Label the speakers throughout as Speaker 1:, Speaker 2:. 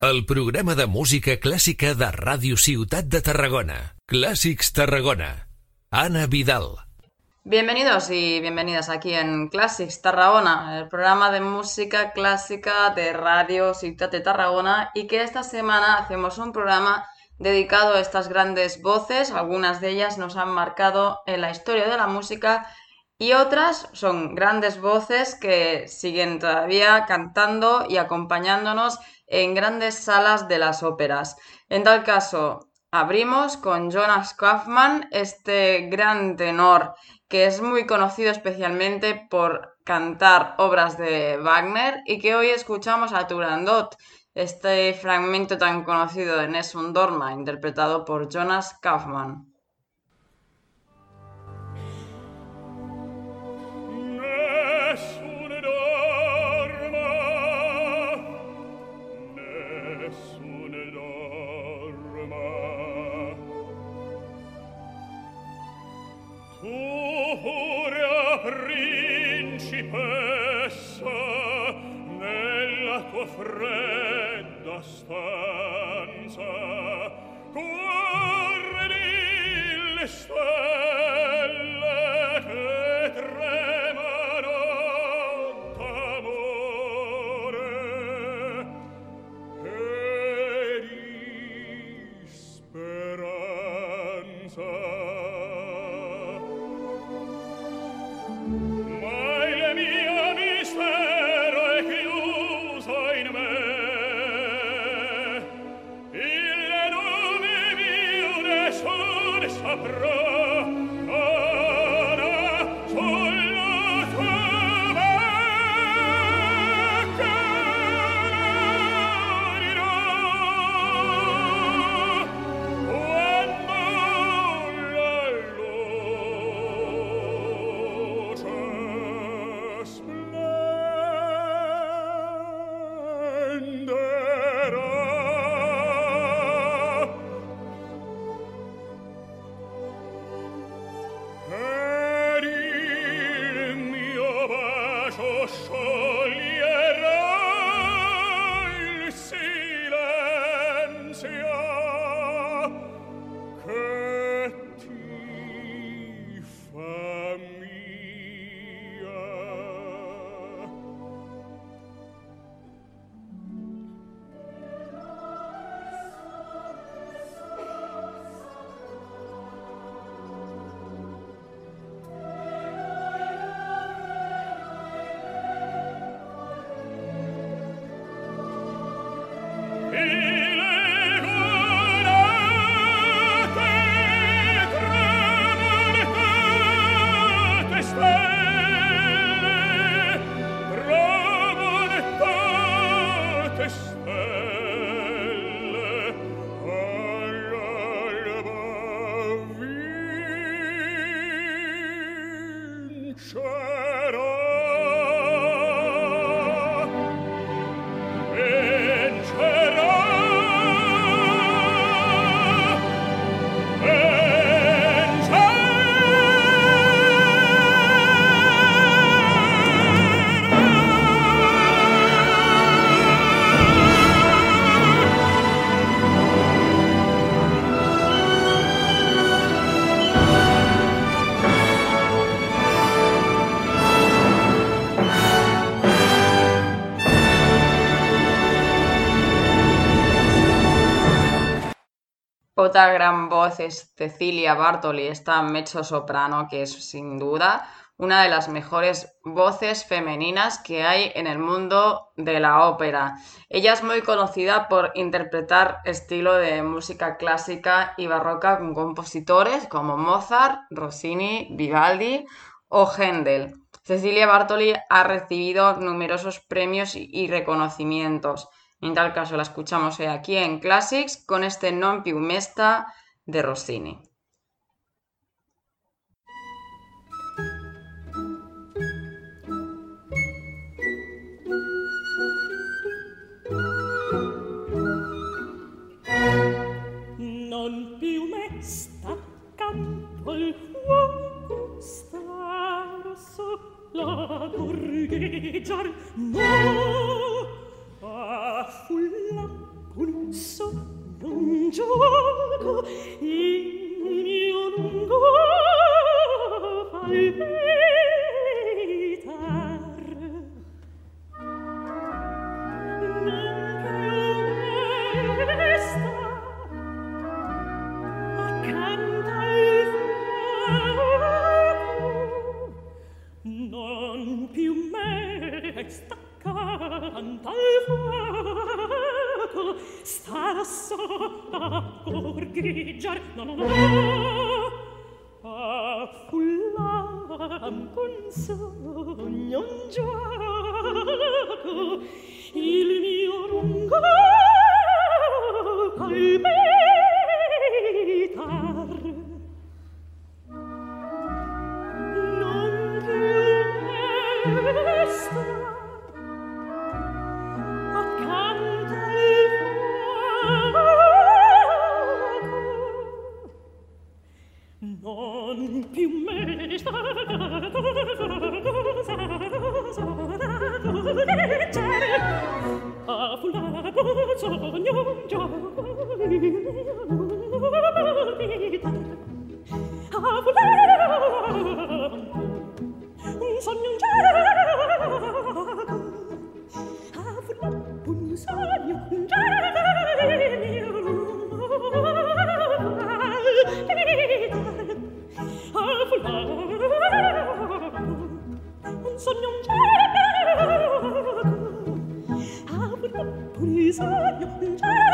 Speaker 1: El programa de música clàssica de Ràdio Ciutat de Tarragona. Clàssics Tarragona. Ana Vidal.
Speaker 2: Bienvenidos y bienvenidas aquí en Classics Tarragona, el programa de música clásica de Radio Ciutat de Tarragona y que esta semana hacemos un programa dedicado a estas grandes voces, algunas de ellas nos han marcado en la historia de la música y otras son grandes voces que siguen todavía cantando y acompañándonos en grandes salas de las óperas. En tal caso, abrimos con Jonas Kaufmann, este gran tenor que es muy conocido especialmente por cantar obras de Wagner y que hoy escuchamos a Turandot, este fragmento tan conocido de Nessun Dorma, interpretado por Jonas Kaufmann.
Speaker 3: fredda
Speaker 2: sta es Cecilia Bartoli, esta mezzo soprano que es sin duda una de las mejores voces femeninas que hay en el mundo de la ópera. Ella es muy conocida por interpretar estilo de música clásica y barroca con compositores como Mozart, Rossini, Vivaldi o Händel. Cecilia Bartoli ha recibido numerosos premios y y reconocimientos. En tal caso la escuchamos hoy aquí en Classics con este Non più mesta de Rossini.
Speaker 4: non più me sta accanto al fuoco starso la gorgheggiar no a Y Sogno un cieco, avrò prisa io un.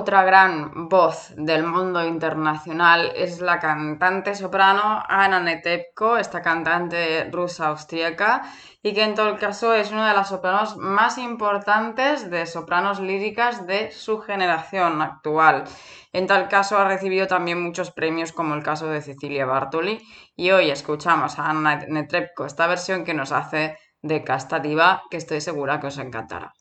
Speaker 5: Otra gran voz del mundo internacional es la cantante soprano Anna Netebko, esta cantante rusa austríaca, y que en todo caso es una de las sopranos más importantes de sopranos líricas de su generación actual. En tal caso ha recibido también muchos premios como el caso de Cecilia Bartoli y hoy escuchamos a Anna Netrebko esta versión que nos hace de Casta Diva que estoy segura que os encantará.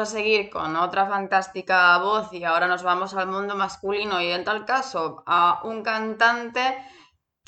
Speaker 5: A seguir con otra fantástica voz y ahora nos vamos al mundo masculino y en tal caso a un cantante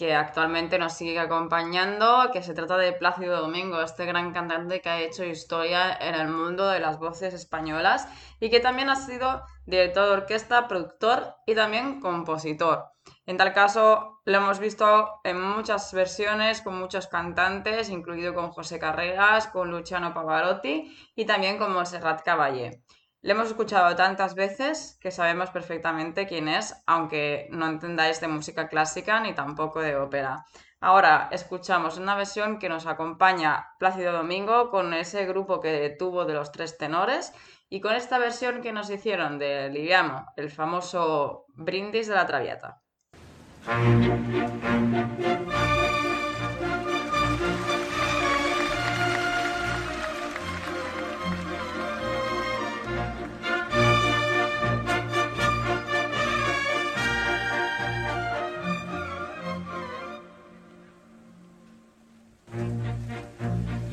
Speaker 5: que actualmente nos sigue acompañando, que se trata de Plácido Domingo, este gran cantante que ha hecho historia en el mundo de las voces españolas y que también ha sido director de orquesta, productor y también compositor. En tal caso, lo hemos visto en muchas versiones con muchos cantantes, incluido con José Carreras, con Luciano Pavarotti y también con Serrat Caballé. Le hemos escuchado tantas veces que sabemos perfectamente quién es, aunque no entendáis de música clásica ni tampoco de ópera. Ahora escuchamos una versión que nos acompaña Plácido Domingo con ese grupo que tuvo de los tres tenores y con esta versión que nos hicieron de Liviamo, el famoso brindis de la Traviata.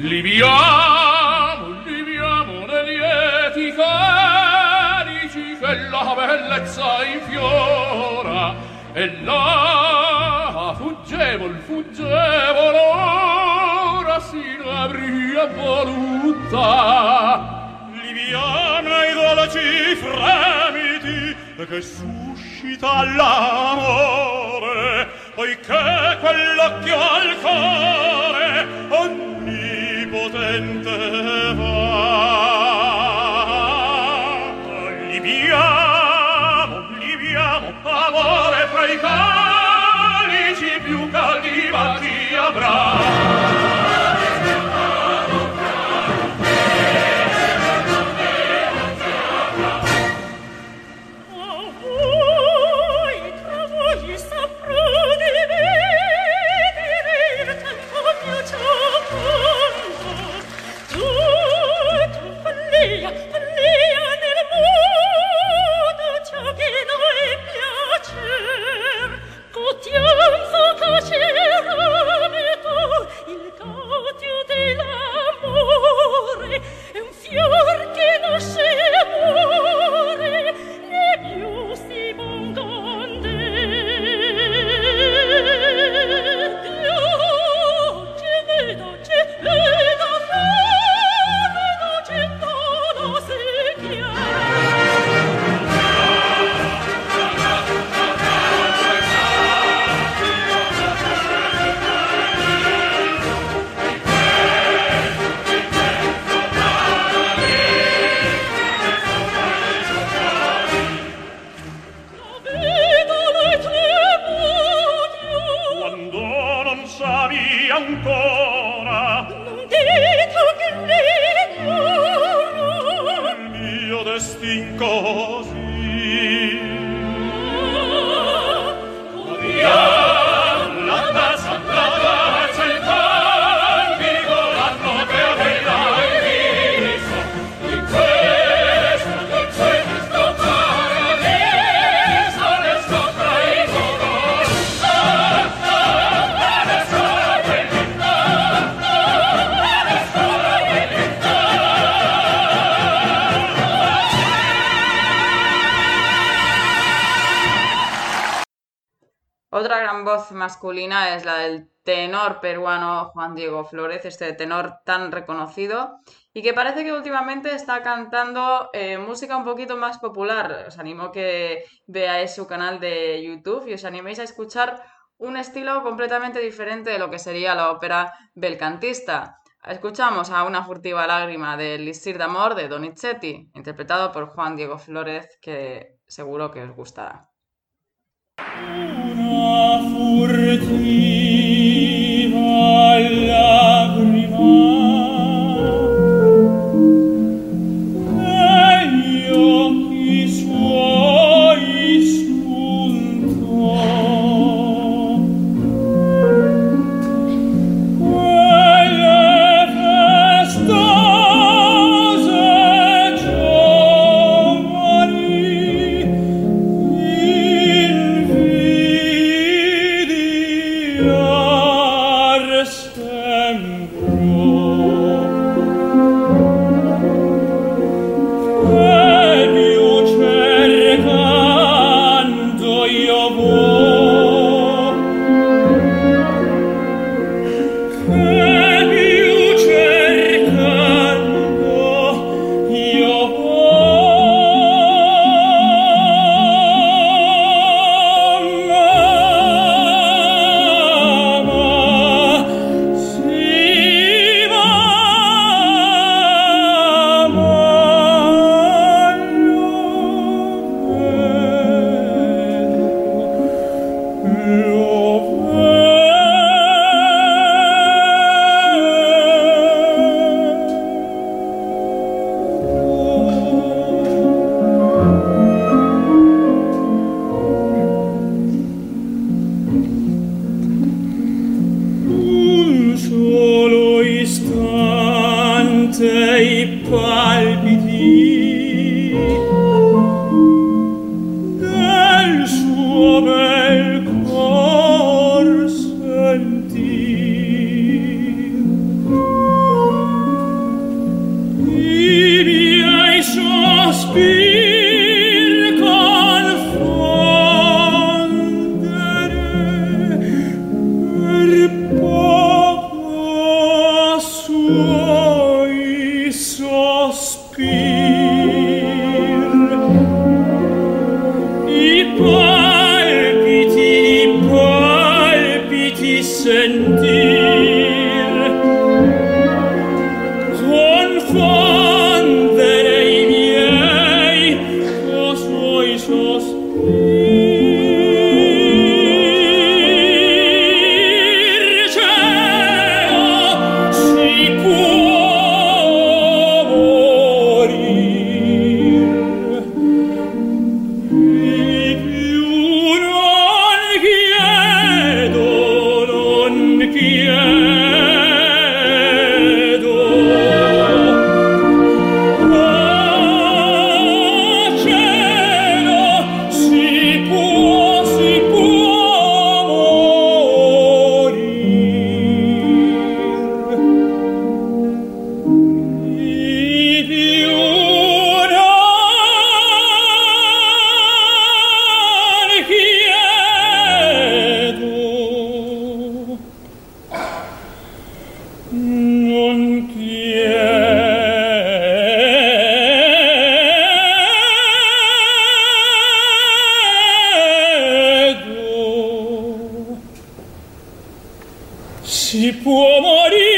Speaker 6: Liviamo, liviamo nei lieti carici che la bellezza infiora e là fuggevol, fuggevol ora si l'avria voluta. Liviamo i dolci fremiti che suscita l'amore poiché quell'occhio al cuore
Speaker 5: sente voz masculina es la del tenor peruano Juan Diego Flórez, este tenor tan reconocido y que parece que últimamente está cantando eh, música un poquito más popular. Os animo que veáis su canal de YouTube y os animéis a escuchar un estilo completamente diferente de lo que sería la ópera belcantista. Escuchamos a Una furtiva lágrima de Lisir d'Amor de Donizetti, interpretado por Juan Diego Flórez, que seguro que os gustará.
Speaker 2: Una furtiva Tipo può morire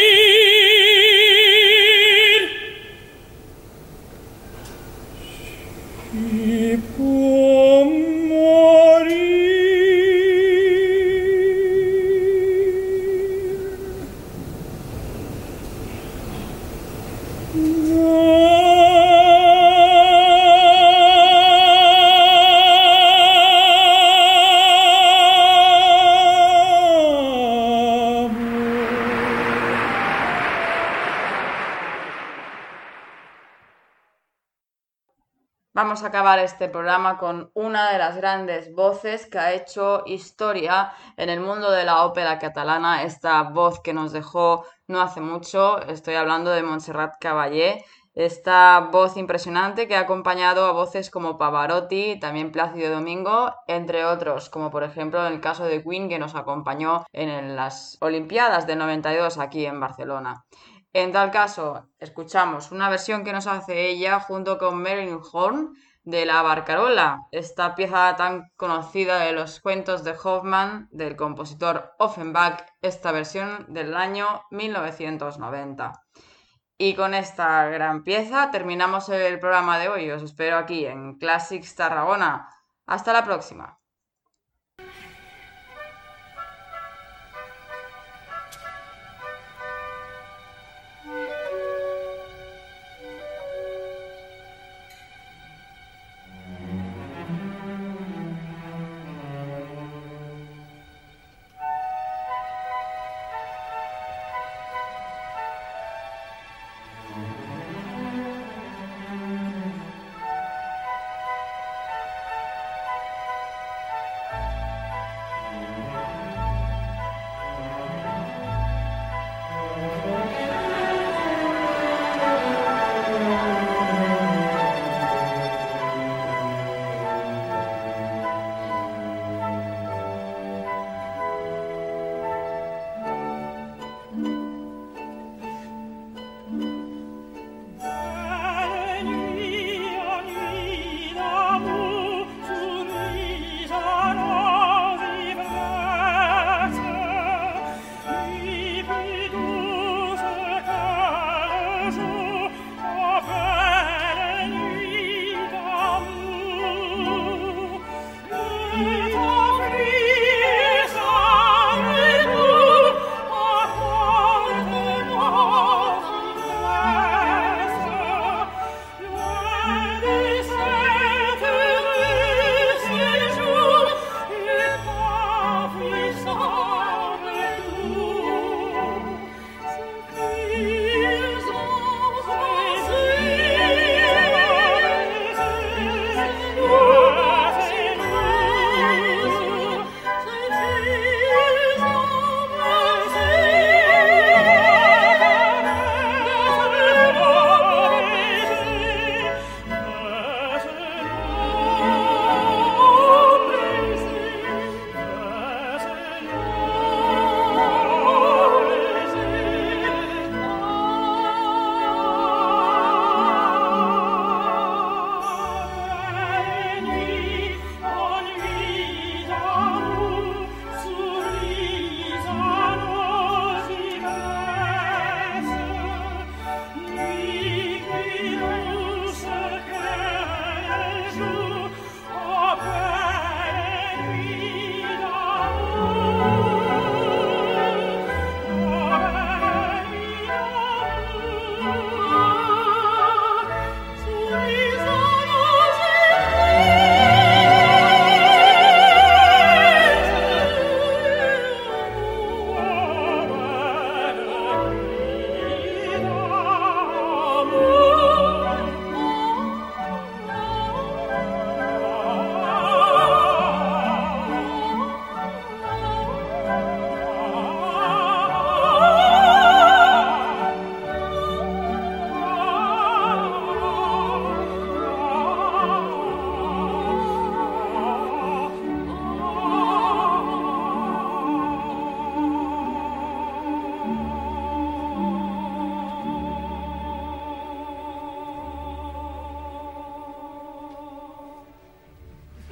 Speaker 5: Vamos a acabar este programa con una de las grandes voces que ha hecho historia en el mundo de la ópera catalana, esta voz que nos dejó no hace mucho, estoy hablando de Montserrat Caballé, esta voz impresionante que ha acompañado a voces como Pavarotti, también Plácido Domingo, entre otros, como por ejemplo en el caso de Queen que nos acompañó en las Olimpiadas del 92 aquí en Barcelona. En tal caso, escuchamos una versión que nos hace ella junto con Marilyn Horn de La Barcarola, esta pieza tan conocida de los cuentos de Hoffmann del compositor Offenbach, esta versión del año 1990. Y con esta gran pieza terminamos el programa de hoy. Os espero aquí en Classics Tarragona. Hasta la próxima.